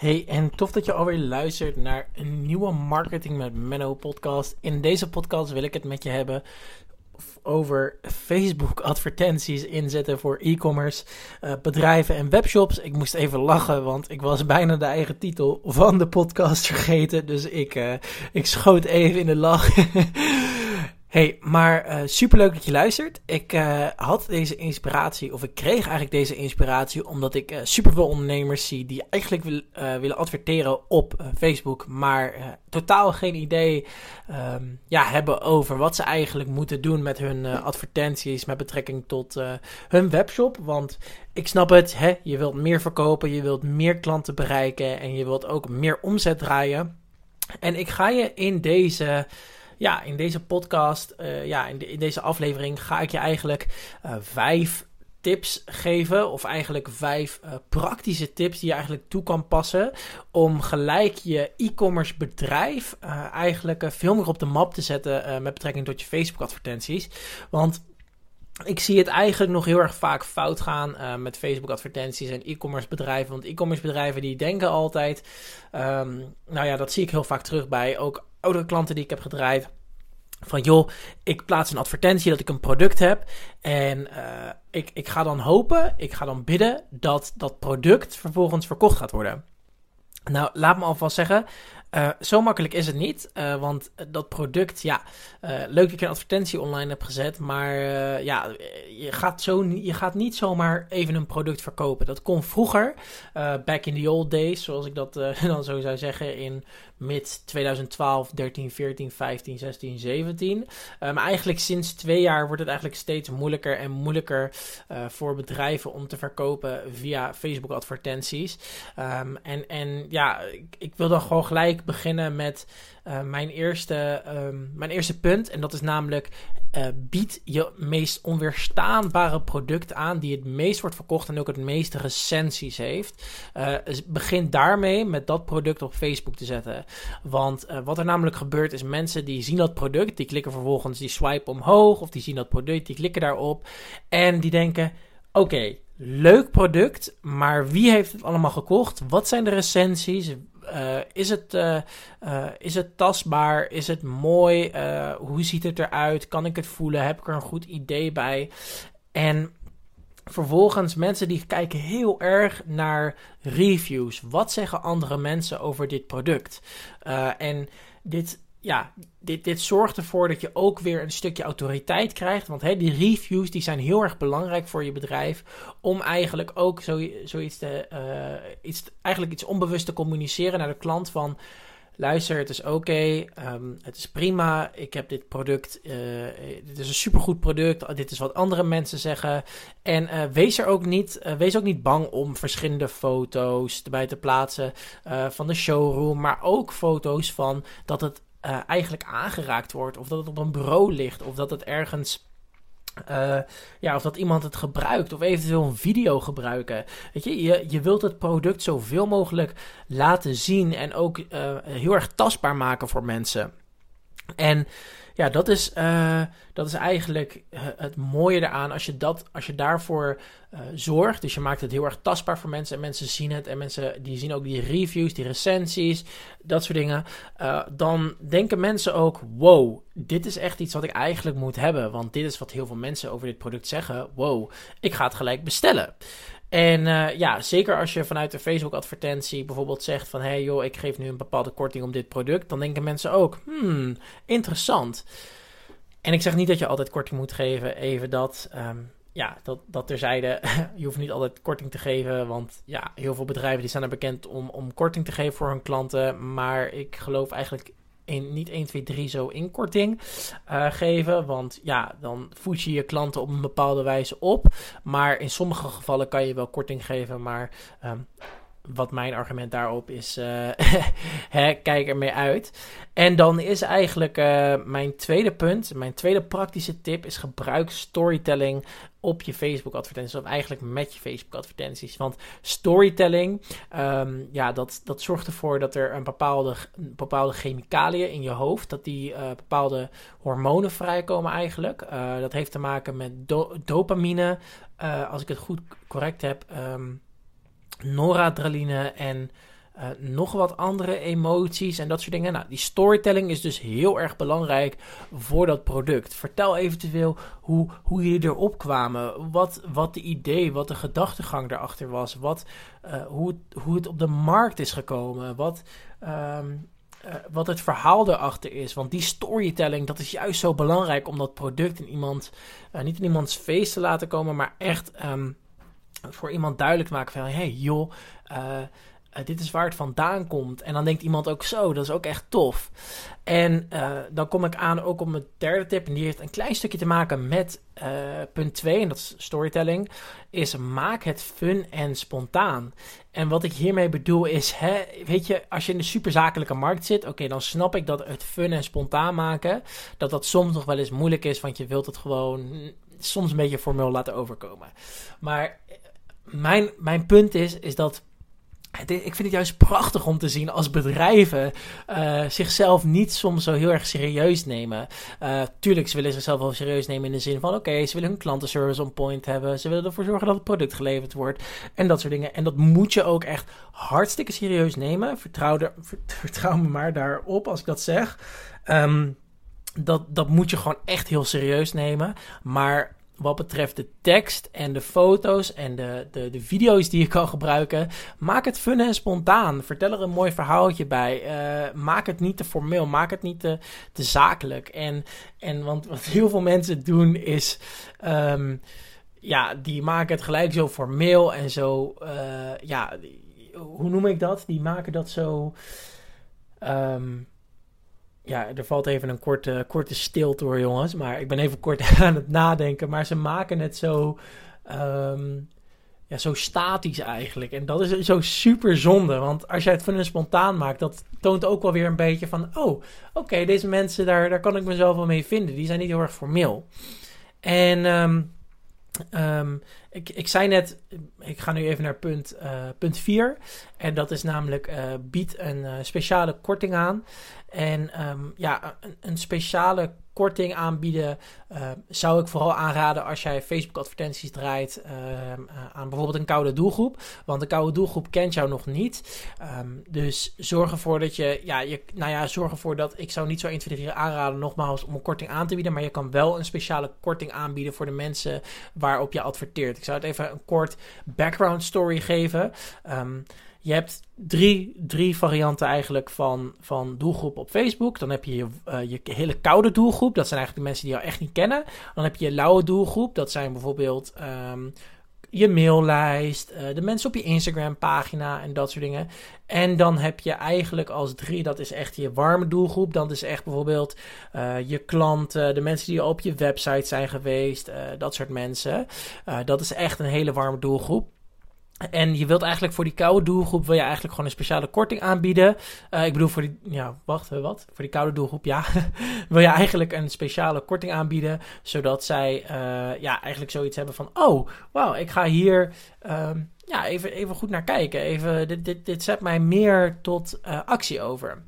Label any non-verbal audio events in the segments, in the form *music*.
Hey, en tof dat je alweer luistert naar een nieuwe Marketing met Menno podcast. In deze podcast wil ik het met je hebben over Facebook *laughs* advertenties inzetten voor e-commerce uh, bedrijven en webshops. Ik moest even lachen, want ik was bijna de eigen titel van de podcast *laughs* vergeten. Dus ik, uh, ik schoot even in de lach. *laughs* Hey, maar uh, superleuk dat je luistert. Ik uh, had deze inspiratie, of ik kreeg eigenlijk deze inspiratie, omdat ik uh, superveel ondernemers zie die eigenlijk wil, willen adverteren op Facebook, maar totaal geen idee um, ja, hebben over wat ze eigenlijk moeten doen met hun advertenties met betrekking tot hun webshop. Want ik snap het, hè, je wilt meer verkopen, je wilt meer klanten bereiken en je wilt ook meer omzet draaien. En ik ga je in deze ja, in deze podcast, uh, ja, in, deze aflevering ga ik je eigenlijk uh, vijf tips geven. Of eigenlijk vijf uh, praktische tips die je eigenlijk toe kan passen. Om gelijk je e-commerce bedrijf eigenlijk veel meer op de map te zetten met betrekking tot je Facebook advertenties. Want ik zie het eigenlijk nog heel erg vaak fout gaan uh, met Facebook advertenties en e-commerce bedrijven. Want e-commerce bedrijven die denken altijd, um, nou ja, dat zie ik heel vaak terug bij ook oudere klanten die ik heb gedraaid. Van joh, ik plaats een advertentie dat ik een product heb. En uh, ik, ik ga dan hopen, ik ga dan bidden dat dat product vervolgens verkocht gaat worden. Nou, laat me alvast zeggen, uh, zo makkelijk is het niet, uh, want dat product, ja, uh, leuk dat je een advertentie online hebt gezet, maar ja, je gaat, zo, je gaat niet zomaar even een product verkopen. Dat kon vroeger, back in the old days, zoals ik dat *laughs* dan zo zou zeggen, in mid 2012, 13, 14, 15, 16, 17. maar eigenlijk sinds twee jaar wordt het eigenlijk steeds moeilijker en moeilijker voor bedrijven om te verkopen via Facebook advertenties. Um, en, en ja, ik, ik wil dan gewoon gelijk beginnen met uh, mijn, eerste, um, mijn eerste punt. En dat is namelijk: uh, bied je meest onweerstaanbare product aan, die het meest wordt verkocht en ook het meeste recensies heeft. Uh, begin daarmee met dat product op Facebook te zetten. Want wat er namelijk gebeurt, is mensen die zien dat product, die klikken vervolgens, die swipe omhoog, of die zien dat product, die klikken daarop. En die denken: oké. Leuk product, maar wie heeft het allemaal gekocht? Wat zijn de recensies? Uh, is, het, uh, uh, is het tastbaar? Is het mooi? hoe ziet het eruit? Kan ik het voelen? Heb ik er een goed idee bij? En vervolgens mensen die kijken heel erg naar reviews. Wat zeggen andere mensen over dit product? en dit ja, dit, dit zorgt ervoor dat je ook weer een stukje autoriteit krijgt. Want hè, die reviews die zijn heel erg belangrijk voor je bedrijf. Om eigenlijk ook zo, zoiets te, uh, iets, eigenlijk iets onbewust te communiceren naar de klant van luister, het is oké, um, het is prima, ik heb dit product, uh, dit is een supergoed product, dit is wat andere mensen zeggen. En uh, wees er ook niet, wees ook niet bang om verschillende foto's erbij te plaatsen van de showroom, maar ook foto's van dat het uh, eigenlijk aangeraakt wordt. Of dat het op een bureau ligt. Of dat het ergens. Uh, ja, of dat iemand het gebruikt. Of eventueel een video gebruiken. Weet je, je, je wilt het product zoveel mogelijk laten zien. En ook uh, heel erg tastbaar maken voor mensen. En ja, dat is, uh, dat is eigenlijk uh, het mooie eraan. Als je, dat, als je daarvoor uh, zorgt, dus je maakt het heel erg tastbaar voor mensen. En mensen zien het. En mensen die zien ook die reviews, die recensies, dat soort dingen. dan denken mensen ook: wow, dit is echt iets wat ik eigenlijk moet hebben. Want dit is wat heel veel mensen over dit product zeggen. Wow, ik ga het gelijk bestellen. En uh, ja, zeker als je vanuit de Facebook-advertentie bijvoorbeeld zegt van... hé hey joh, ik geef nu een bepaalde korting op dit product... dan denken mensen ook, hmm, interessant. En ik zeg niet dat je altijd korting moet geven, even dat... Um, ja, dat, dat terzijde, *laughs* je hoeft niet altijd korting te geven, want ja, heel veel bedrijven die zijn er bekend om, om korting te geven voor hun klanten. Maar ik geloof eigenlijk in, niet 1, 2, 3 zo inkorting uh, geven. Want ja, dan voed je je klanten op een bepaalde wijze op. Maar in sommige gevallen kan je wel korting geven. Maar um, wat mijn argument daarop is, uh, *laughs* hè, kijk ermee uit. En dan is eigenlijk uh, mijn tweede punt, mijn tweede praktische tip is gebruik storytelling op je Facebook advertenties. Of eigenlijk met je Facebook advertenties. Want storytelling, um, ja, dat, dat zorgt ervoor dat er een bepaalde, bepaalde chemicaliën in je hoofd, dat die uh, bepaalde hormonen vrijkomen eigenlijk. Dat heeft te maken met do dopamine, als ik het goed correct heb. Um, noradrenaline en uh, nog wat andere emoties en dat soort dingen. Nou, die storytelling is dus heel erg belangrijk voor dat product. Vertel eventueel hoe, hoe jullie erop kwamen, wat, wat de idee, wat de gedachtegang erachter was, wat, uh, hoe, hoe het op de markt is gekomen, wat, um, uh, wat het verhaal erachter is. Want die storytelling, dat is juist zo belangrijk om dat product in iemand, niet in iemands feest te laten komen, maar echt um, voor iemand duidelijk maken van, hey joh, uh, dit is waar het vandaan komt. En dan denkt iemand ook zo, dat is ook echt tof. En uh, dan kom ik aan ook op mijn derde tip. En die heeft een klein stukje te maken met uh, punt 2, en dat is storytelling. Is maak het fun en spontaan. En wat ik hiermee bedoel is, hè, weet je, als je in de superzakelijke markt zit, oké, dan snap ik dat het fun en spontaan maken, dat dat soms nog wel eens moeilijk is, want je wilt het gewoon soms een beetje formeel laten overkomen. Maar mijn, mijn punt is, is dat ik vind het juist prachtig om te zien als bedrijven uh, zichzelf niet soms zo heel erg serieus nemen. Uh, tuurlijk, ze willen zichzelf wel serieus nemen in de zin van: oké, ze willen hun klantenservice on point hebben. Ze willen ervoor zorgen dat het product geleverd wordt. En dat soort dingen. En dat moet je ook echt hartstikke serieus nemen. Vertrouw, er, *laughs* vertrouw me maar daarop als ik dat zeg. Um, dat, dat moet je gewoon echt heel serieus nemen. Maar wat betreft de tekst en de foto's en de, de, de video's die je kan gebruiken, maak het fun en spontaan. Vertel er een mooi verhaaltje bij. Uh, maak het niet te formeel, maak het niet te, te zakelijk. En, en want wat heel veel mensen doen is. Um, ja, die maken het gelijk zo formeel en zo. Uh, ja, hoe noem ik dat? Die maken dat zo. Um, ja, er valt even een korte, korte stilte hoor, jongens. Maar ik ben even kort *laughs* aan het nadenken. Maar ze maken het zo, um, ja, zo statisch eigenlijk. En dat is zo super zonde. Want als jij het van een spontaan maakt, dat toont ook wel weer een beetje van... Oh, oké, deze mensen, daar, daar kan ik mezelf wel mee vinden. Die zijn niet heel erg formeel. En... Um, Um, ik, ik zei net, ik ga nu even naar punt, uh, punt 4. En dat is namelijk, uh, bied een uh, speciale korting aan. En um, ja, een, een, speciale korting aanbieden uh, zou ik vooral aanraden als jij Facebook advertenties draait uh, aan bijvoorbeeld een koude doelgroep. Want de koude doelgroep kent jou nog niet. Um, dus zorg ervoor dat je, ja, je, nou ja, zorg ervoor dat ik zou niet zo 1, 2, 3 aanraden nogmaals om een korting aan te bieden. Maar je kan wel een speciale korting aanbieden voor de mensen waarop je adverteert. Ik zou het even een kort background story geven. Je hebt drie, drie varianten eigenlijk van, van doelgroep op Facebook. Dan heb je je, uh, je hele koude doelgroep. Dat zijn eigenlijk de mensen die jou echt niet kennen. Dan heb je je lauwe doelgroep. Dat zijn bijvoorbeeld um, je maillijst, uh, de mensen op je Instagram pagina en dat soort dingen. En dan heb je eigenlijk als drie, dat is echt je warme doelgroep. Dat is echt bijvoorbeeld uh, je klanten, de mensen die op je website zijn geweest, dat soort mensen. dat is echt een hele warme doelgroep. En je wilt eigenlijk voor die koude doelgroep wil je eigenlijk gewoon een speciale korting aanbieden. Uh, ik bedoel voor die, ja, wacht, wat? Voor die koude doelgroep, ja. *laughs* wil je eigenlijk een speciale korting aanbieden, zodat zij uh, ja, eigenlijk zoiets hebben van, oh, wauw, ik ga hier um, ja, even, even goed naar kijken. Even, dit, dit, dit zet mij meer tot uh, actie over.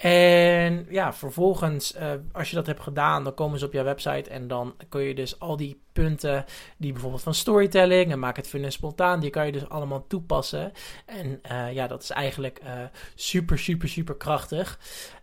En ja, vervolgens, uh, als je dat hebt gedaan, dan komen ze op jouw website en dan kun je dus al die punten, die bijvoorbeeld van storytelling en maak het fun en spontaan, die kan je dus allemaal toepassen. En uh, ja, dat is eigenlijk uh, super, super, super krachtig.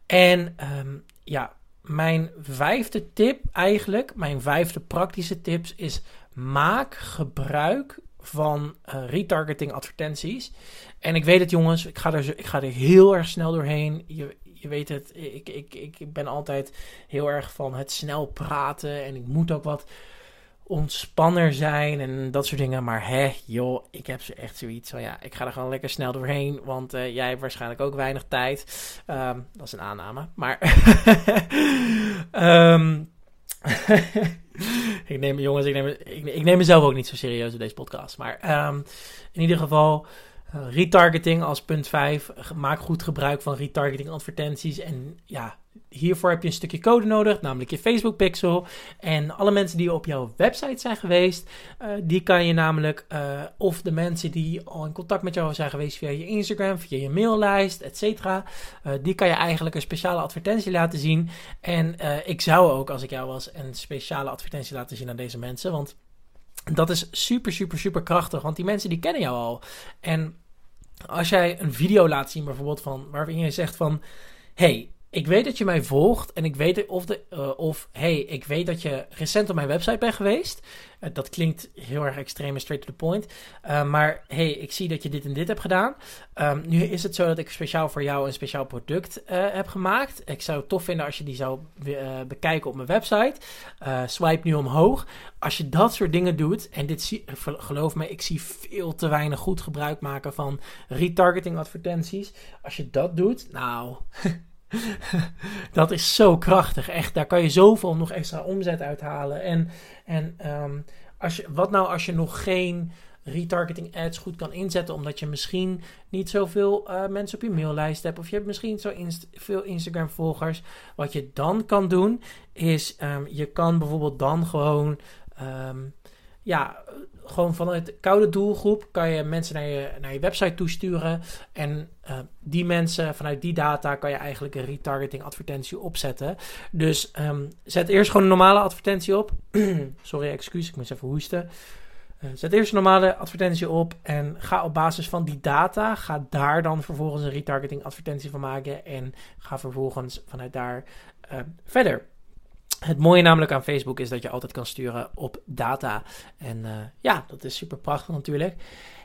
En um, ja, mijn vijfde tip eigenlijk, mijn vijfde praktische tips is maak gebruik van retargeting advertenties. En ik weet het jongens, ik ga er, ik ga er heel erg snel doorheen. Je, weet het, ik, ik, ik ben altijd heel erg van het snel praten. En ik moet ook wat ontspanner zijn en dat soort dingen. Maar hè, joh, ik heb ze echt zoiets van ja, ik ga er gewoon lekker snel doorheen. Want uh, jij hebt waarschijnlijk ook weinig tijd. Um, dat is een aanname. Maar. um, *laughs* *laughs* ik neem, jongens, ik neem, ik, neem mezelf ook niet zo serieus in deze podcast. Maar um, in ieder geval, retargeting als punt 5. Maak goed gebruik van retargeting advertenties. En ja, hiervoor heb je een stukje code nodig, namelijk je Facebook pixel. En alle mensen die op jouw website zijn geweest, uh, die kan je namelijk, uh, of de mensen die al in contact met jou zijn geweest via je Instagram, via je maillijst, et uh, die kan je eigenlijk een speciale advertentie laten zien. En ik zou ook, als ik jou was, een speciale advertentie laten zien aan deze mensen, want dat is super, super, super krachtig, want die mensen die kennen jou al. En als jij een video laat zien, bijvoorbeeld van waarin je zegt van, hey, ik weet dat je mij volgt en ik weet of, de, uh, of hey, ik weet dat je recent op mijn website bent geweest. Uh, dat klinkt heel erg extreem en straight to the point. Uh, maar hey, ik zie dat je dit en dit hebt gedaan. Um, nu is het zo dat ik speciaal voor jou een speciaal product heb gemaakt. Ik zou het tof vinden als je die zou bekijken op mijn website. swipe nu omhoog. Als je dat soort dingen doet, en dit zie, geloof me, ik zie veel te weinig goed gebruik maken van retargeting advertenties. Als je dat doet, nou. *laughs* *laughs* dat is zo krachtig. Echt, daar kan je zoveel nog extra omzet uithalen. En, en um, als je, wat nou als je nog geen retargeting ads goed kan inzetten, omdat je misschien niet zoveel uh, mensen op je maillijst hebt, of je hebt misschien zo veel Instagram volgers. Wat je dan kan doen, is um, je kan bijvoorbeeld dan gewoon um, ja, gewoon vanuit de koude doelgroep kan je mensen naar je, naar je website toesturen. En uh, die mensen, vanuit die data, kan je eigenlijk een retargeting advertentie opzetten. Dus um, zet eerst gewoon een normale advertentie op. *clears throat* Sorry, excuus, ik moest even hoesten. Uh, zet eerst een normale advertentie op en ga op basis van die data, ga daar dan vervolgens een retargeting advertentie van maken en ga vervolgens vanuit daar uh, verder. Het mooie namelijk aan Facebook is dat je altijd kan sturen op data. En uh, ja, dat is super prachtig natuurlijk.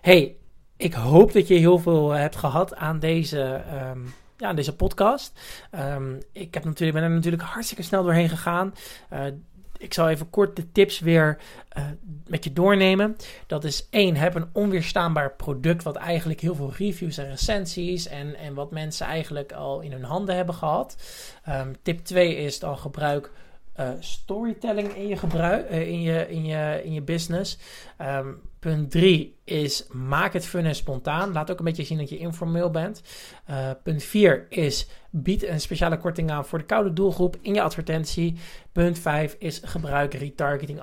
Hey, ik hoop dat je heel veel hebt gehad aan deze, um, ja, deze podcast. Um, ik heb natuurlijk, ben er natuurlijk hartstikke snel doorheen gegaan. Uh, ik zal even kort de tips weer met je doornemen. Dat is één, heb een onweerstaanbaar product wat eigenlijk heel veel reviews en recensies en, en wat mensen eigenlijk al in hun handen hebben gehad. Um, tip 2 is dan gebruik uh, storytelling in je, gebruik, uh, in je, in je, in je business. Um, punt 3 is maak het fun en spontaan. Laat ook een beetje zien dat je informeel bent. Uh, punt 4 is bied een speciale korting aan voor de koude doelgroep in je advertentie. Punt 5 is gebruik retargeting,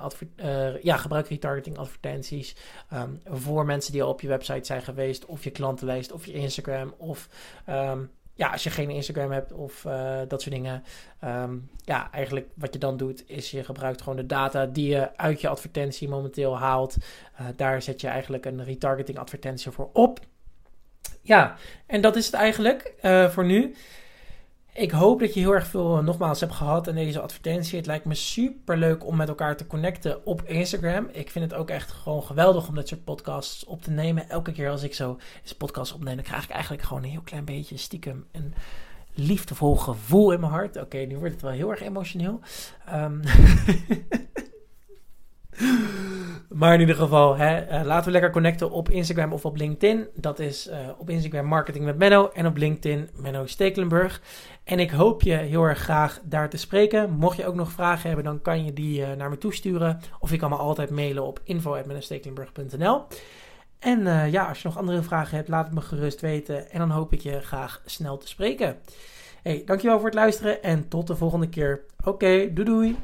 ja, gebruik retargeting advertenties um, voor mensen die al op je website zijn geweest, of je klantenlijst, of je Instagram, of um, ja, als je geen Instagram hebt of uh, dat soort dingen. Um, ja, eigenlijk wat je dan doet is je gebruikt gewoon de data die je uit je advertentie momenteel haalt. Uh, daar zet je eigenlijk een retargeting advertentie voor op. Ja, en dat is het eigenlijk uh, voor nu. Ik hoop dat je heel erg veel uh, nogmaals hebt gehad in deze advertentie. Het lijkt me super leuk om met elkaar te connecten op Instagram. Ik vind het ook echt gewoon geweldig om dit soort podcasts op te nemen. Elke keer als ik zo deze podcast opneem, dan krijg ik eigenlijk gewoon een heel klein beetje stiekem een liefdevol gevoel in mijn hart. Oké, nu wordt het wel heel erg emotioneel. Um, *laughs* Maar in ieder geval, hè, uh, laten we lekker connecten op Instagram of op LinkedIn. Dat is uh, op Instagram Marketing met Menno en op LinkedIn Menno Stekelenburg. En ik hoop je heel erg graag daar te spreken. Mocht je ook nog vragen hebben, dan kan je die uh, naar me toesturen. Of je kan me altijd mailen op info.mennostekelenburg.nl En ja, als je nog andere vragen hebt, laat het me gerust weten. En dan hoop ik je graag snel te spreken. Hey, dankjewel voor het luisteren en tot de volgende keer. Oké, doei doei!